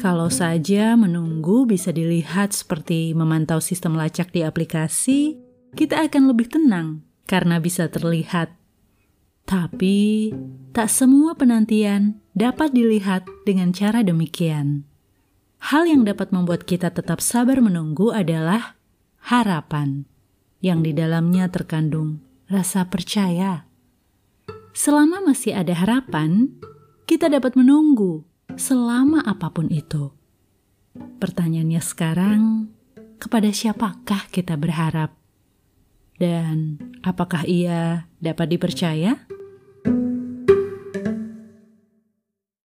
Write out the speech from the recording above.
Kalau saja menunggu bisa dilihat seperti memantau sistem lacak di aplikasi, kita akan lebih tenang karena bisa terlihat. Tapi, tak semua penantian dapat dilihat dengan cara demikian. Hal yang dapat membuat kita tetap sabar menunggu adalah harapan, yang di dalamnya terkandung rasa percaya. Selama masih ada harapan, kita dapat menunggu selama apa pun itu. Pertanyaannya sekarang, kepada siapakah kita berharap? Dan apakah ia dapat dipercaya?